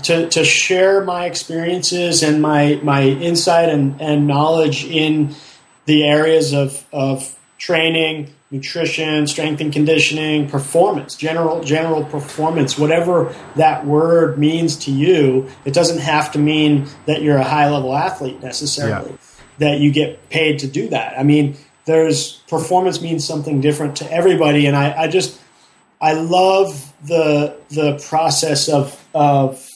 to, to share my experiences and my my insight and, and knowledge in the areas of, of training, nutrition, strength and conditioning, performance, general general performance, whatever that word means to you. It doesn't have to mean that you're a high level athlete necessarily. Yeah. That you get paid to do that. I mean, there's performance means something different to everybody, and I, I just I love the the process of of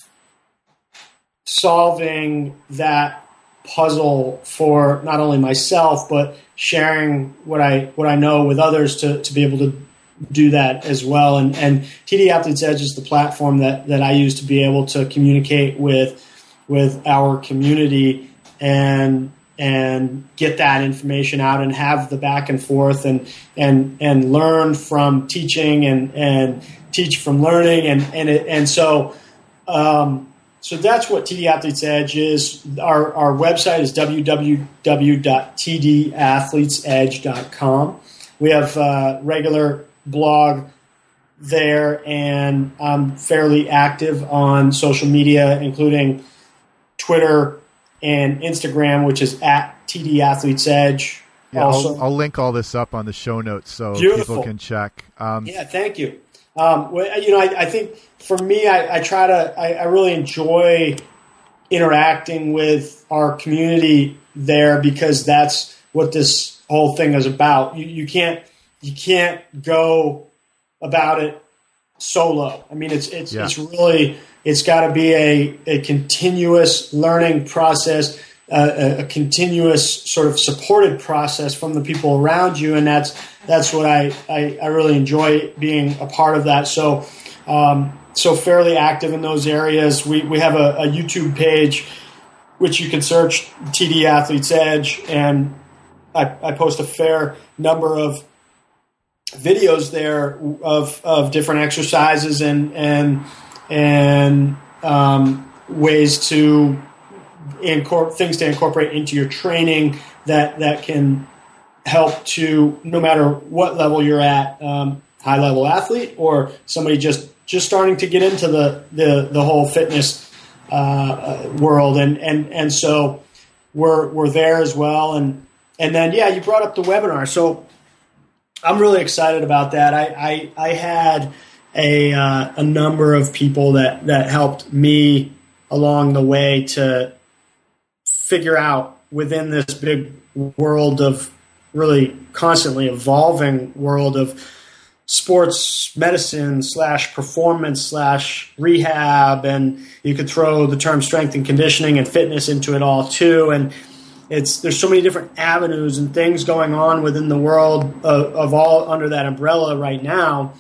solving that puzzle for not only myself but sharing what I what I know with others to, to be able to do that as well. And and TD Athletes Edge is the platform that that I use to be able to communicate with with our community and and get that information out and have the back and forth and and and learn from teaching and and teach from learning and and it, and so um, so that's what TD Athletes Edge is. Our our website is www.tdathletesedge.com. We have a regular blog there, and I'm fairly active on social media, including Twitter and Instagram, which is at TD Athletes Edge. Yeah, also, I'll, I'll, link all this up on the show notes so beautiful. people can check. Um, yeah, thank you. Um, you know, I, I, think for me, I, I try to, I, I, really enjoy interacting with our community there because that's what this whole thing is about. You, you can't, you can't go about it solo. I mean, it's it's yeah. it's really it's got to be a, a continuous learning process, a, a, continuous sort of supported process from the people around you, and that's that's what I I, I really enjoy being a part of that. So. Um, so fairly active in those areas. We, we have a, a YouTube page which you can search TD Athletes Edge, and I, I post a fair number of videos there of, of different exercises and and and um, ways to incorporate things to incorporate into your training that that can help to no matter what level you're at, um, high level athlete or somebody just just starting to get into the the, the whole fitness uh, uh world. And and and so we're we're there as well. And and then yeah you brought up the webinar. So I'm really excited about that. I I, I had a uh, a number of people that that helped me along the way to figure out within this big world of really constantly evolving world of sports medicine slash performance slash rehab and you could throw the term strength and conditioning and fitness into it all too. And it's there's so many different avenues and things going on within the world of, of all under that umbrella right now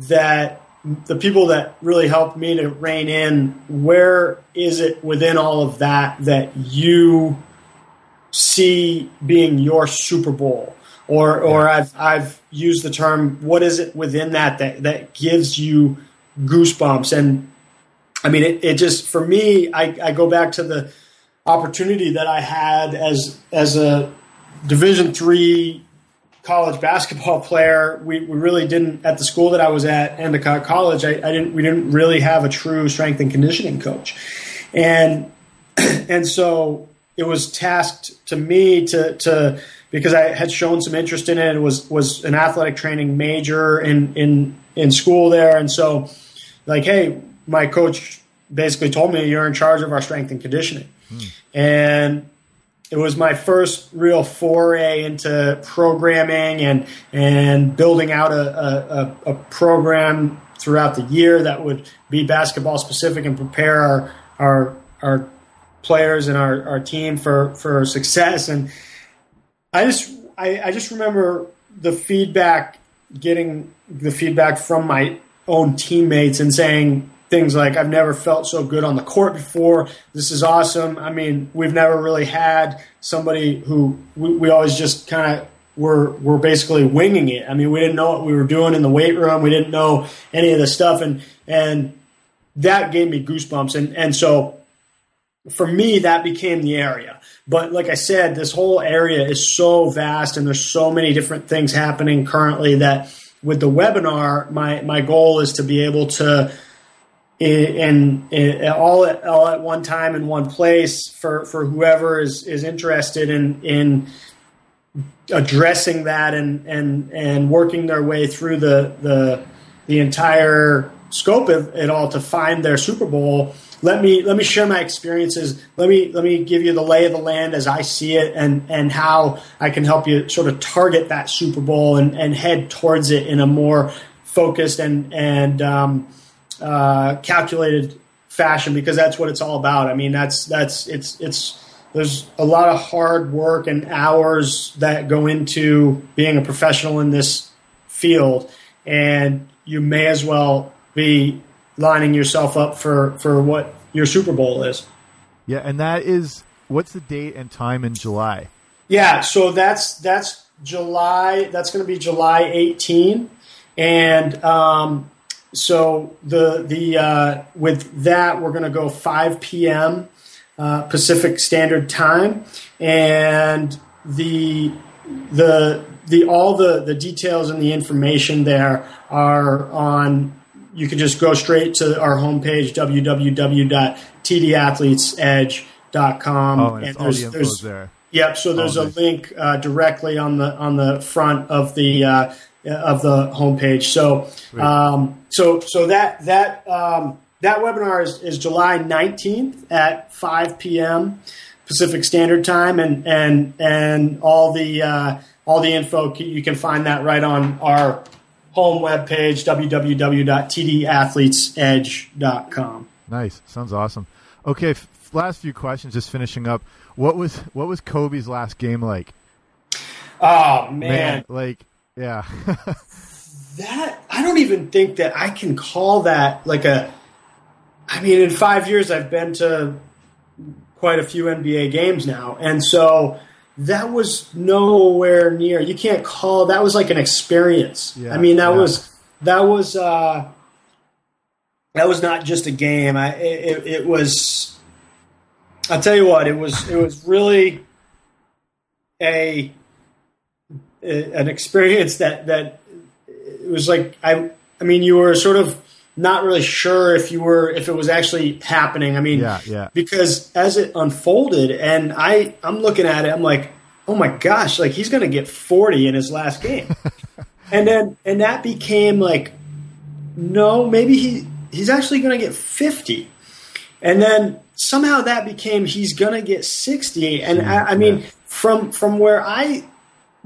that the people that really helped me to rein in where is it within all of that that you see being your Super Bowl? Or or I've I've used the term what is it within that that that gives you goosebumps? And I mean it, it just for me I, I go back to the opportunity that I had as as a Division three college basketball player. We, we really didn't at the school that I was at, Endicott College. I, I didn't we didn't really have a true strength and conditioning coach, and and so it was tasked to me to to because I had shown some interest in it. It was was an athletic training major in in in school there, and so like, hey, my coach basically told me you're in charge of our strength and conditioning. Hmm. And it was my first real foray into programming and and building out a, a, a, program throughout the year that would be basketball specific and prepare our our, our players and our, our team for, for success. And I just I, I just remember the feedback getting the feedback from my own teammates and saying things like I've never felt so good on the court before. This is awesome. I mean, we've never really had somebody who we, we always just kind of were were basically winging it. I mean, we didn't know what we were doing in the weight room. We didn't know any of the stuff, and and that gave me goosebumps. And and so for me, that became the area. But like I said, this whole area is so vast, and there's so many different things happening currently that with the webinar, my my goal is to be able to and, all at all at one time in one place for, for whoever is, is interested in in addressing that and and and working their way through the the the entire scope of it all to find their Super Bowl, let me let me share my experiences. Let me let me give you the lay of the land as I see it, and and how I can help you sort of target that Super Bowl and, and head towards it in a more focused and and um, uh, calculated fashion because that's what it's all about. I mean, that's that's it's it's there's a lot of hard work and hours that go into being a professional in this field, and you may as well be lining yourself up for for what your Super Bowl is. Yeah, and that is what's the date and time in July? Yeah, so that's that's July. That's going to be July 18, and um, so the the uh, with that we're going to go 5 p.m. Uh, Pacific Standard Time, and the the the all the the details and the information there are on. You can just go straight to our homepage www.tdathletesedge.com. Oh, and, and all the info there. Yep. So there's oh, nice. a link uh, directly on the on the front of the uh, of the homepage. So um, so so that that um, that webinar is, is July 19th at 5 p.m. Pacific Standard Time, and and and all the uh, all the info you can find that right on our home webpage www.tdathletesedge.com. Nice, sounds awesome. Okay, f- last few questions. Just finishing up. What was what was Kobe's last game like? Oh man, man like yeah. that I don't even think that I can call that like a. I mean, in five years, I've been to quite a few NBA games now, and so that was nowhere near. You can't call that was like an experience. Yeah, I mean, that yeah. was that was uh, that was not just a game. I it, it was. I'll tell you what. It was it was really a an experience that that it was like I I mean you were sort of not really sure if you were if it was actually happening. I mean, yeah, yeah. Because as it unfolded, and I I'm looking at it, I'm like, oh my gosh, like he's going to get 40 in his last game, and then and that became like, no, maybe he he's actually going to get 50, and then somehow that became he's going to get 60, and I, I mean from from where I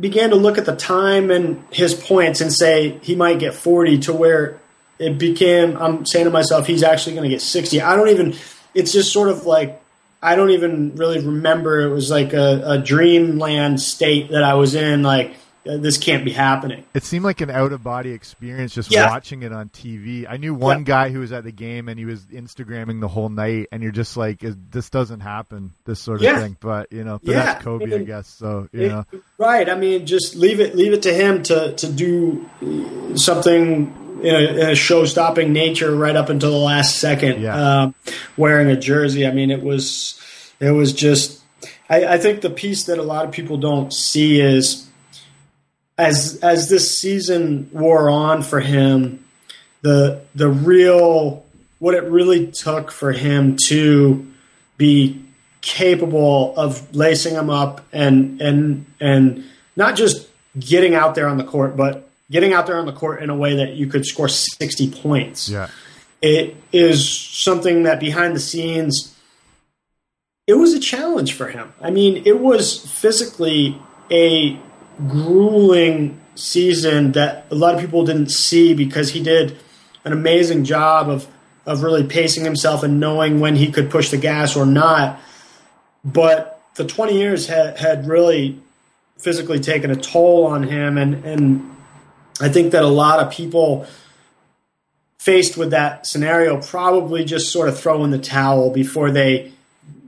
began to look at the time and his points and say he might get 40 to where it became I'm saying to myself he's actually going to get 60. I don't even it's just sort of like I don't even really remember it was like a, a dreamland state that I was in like this can't be happening. It seemed like an out of body experience just yeah. watching it on TV. I knew one yeah. guy who was at the game and he was Instagramming the whole night, and you're just like, this doesn't happen, this sort of yeah. thing. But you know, but that's Kobe, I, mean, I, guess. So you it, know, right? I mean, just leave it, leave it to him to to do something in a, in a show-stopping nature right up until the last second, um, wearing a jersey. I mean, it was it was just. I, I think the piece that a lot of people don't see is as as this season wore on for him, the the real what it really took for him to be capable of lacing him up and and and not just getting out there on the court, but getting out there on the court in a way that you could score 60 points. Yeah. It is something that behind the scenes it was a challenge for him. I mean, it was physically a grueling season that a lot of people didn't see because he did an amazing job of of really pacing himself and knowing when he could push the gas or not. But the 20 years had, had really physically taken a toll on him, and and I think that a lot of people faced with that scenario probably just sort of throw in the towel before they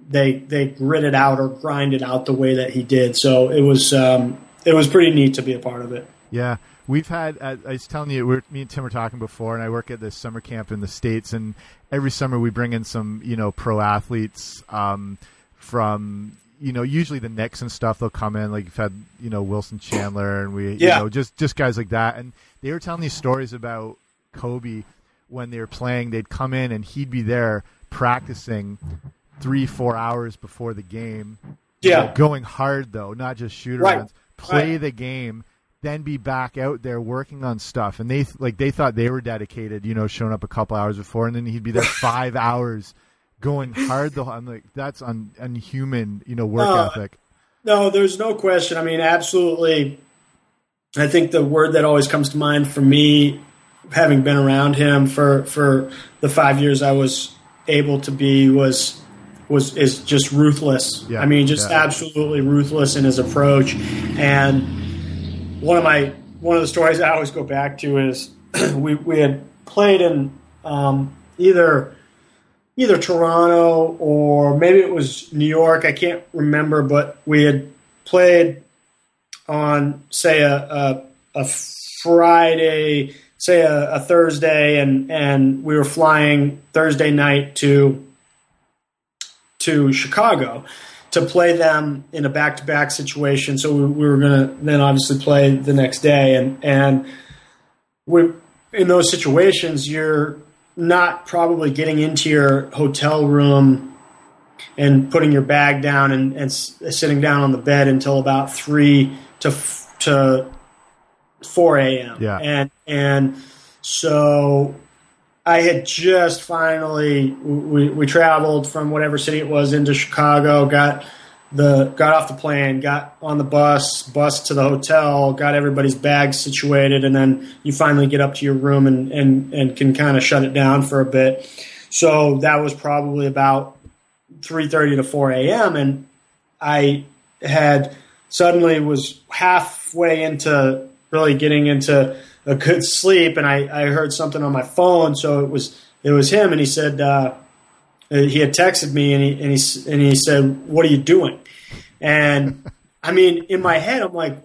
they they grit it out or grind it out the way that he did. So it was um, it was pretty neat to be a part of it. Yeah, we've had. I was telling you, we're, me and Tim were talking before, and I work at this summer camp in the states, and every summer we bring in some, you know, pro athletes um, from, you know, usually the Knicks and stuff. They'll come in, like you've had, you know, Wilson Chandler, and we, yeah. you know, just just guys like that, and they were telling these stories about Kobe when they were playing. They'd come in, and he'd be there practicing three, four hours before the game. Yeah, know, going hard though, not just shoot arounds. Right play right. the game then be back out there working on stuff, and they like they thought they were dedicated, you know, showing up a couple hours before, and then he'd be there five hours going hard. The I'm like that's un, unhuman, you know, work No. ethic. No, there's no question. I mean, absolutely. I think the word that always comes to mind for me, having been around him for for the five years I was able to be, was was is just ruthless. Yeah, I mean, just yeah. absolutely ruthless in his approach. And one of my one of the stories I always go back to is we we had played in um, either either Toronto or maybe it was New York. I can't remember, but we had played on say a a, a Friday, say a, a Thursday, and and we were flying Thursday night to to Chicago to play them in a back to back situation. So we, we were going to then obviously play the next day, and and we in those situations you're not probably getting into your hotel room and putting your bag down and, and s- sitting down on the bed until about three to f- to four a.m. Yeah. and and so I had just finally we, we traveled from whatever city it was into Chicago, got the got off the plane, got on the bus, bus to the hotel, got everybody's bags situated, and then you finally get up to your room and and, and can kind of shut it down for a bit. So that was probably about three thirty to four a.m. and I had suddenly was halfway into really getting into a good sleep, and I, I heard something on my phone. So it was it was him, and he said uh, he had texted me, and he and he and he said, "What are you doing?" And I mean, in my head, I'm like,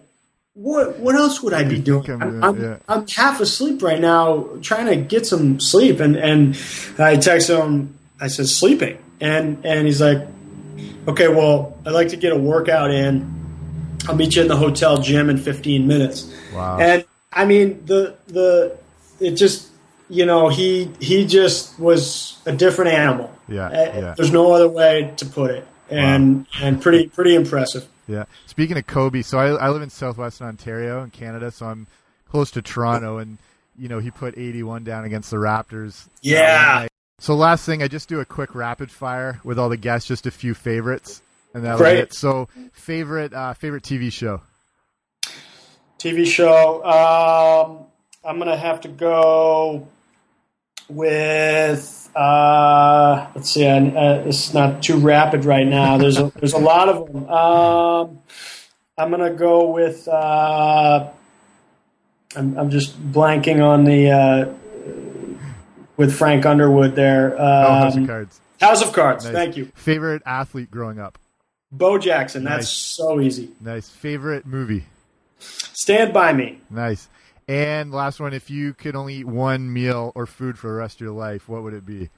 "What what else would I be doing?" I'm I'm, I'm, yeah. I'm half asleep right now, trying to get some sleep, and and I texted him. I said, "Sleeping," and and he's like, "Okay, well, I'd like to get a workout in." I'll meet you in the hotel gym in 15 minutes. Wow. And I mean the the it just you know he he just was a different animal. Yeah, Uh, yeah. There's no other way to put it. And and pretty pretty impressive. Yeah. Speaking of Kobe, so I, I live in southwestern Ontario in Canada, so I'm close to Toronto, and you know he put 81 down against the Raptors. Yeah. that one night. So last thing, I just do a quick rapid fire with all the guests, just a few favorites, and that'll Great. be it. So favorite uh, favorite TV show. TV show. Um, I'm gonna have to go with. Uh, let's see. I, uh, is not too rapid right now. There's a, there's a lot of them. Um, I'm gonna go with. Uh, I'm, I'm just blanking on the uh, with Frank Underwood there. Oh, House of Um, Cards. House of Cards. Nice. Thank you, Favorite athlete growing up. Bo Jackson. That's Nice. so easy. Nice. Favorite movie. Stand by me. Nice. And last one, if you could only eat one meal or food for the rest of your life, what would it be?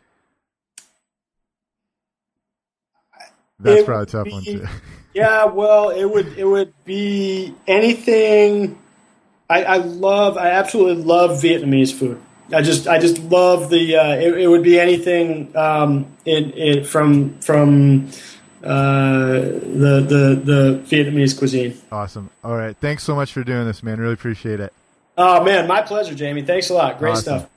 That's It probably a tough be- one too. Yeah, well, it would it would be anything. I, I love, I absolutely love Vietnamese food. I just, I just love the. Uh, it, it would be anything um, in, in from from uh, the the the Vietnamese cuisine. Awesome. All right. Thanks so much for doing this, man. Really appreciate it. Oh man, my pleasure, Jamie. Thanks a lot. Great Awesome. stuff.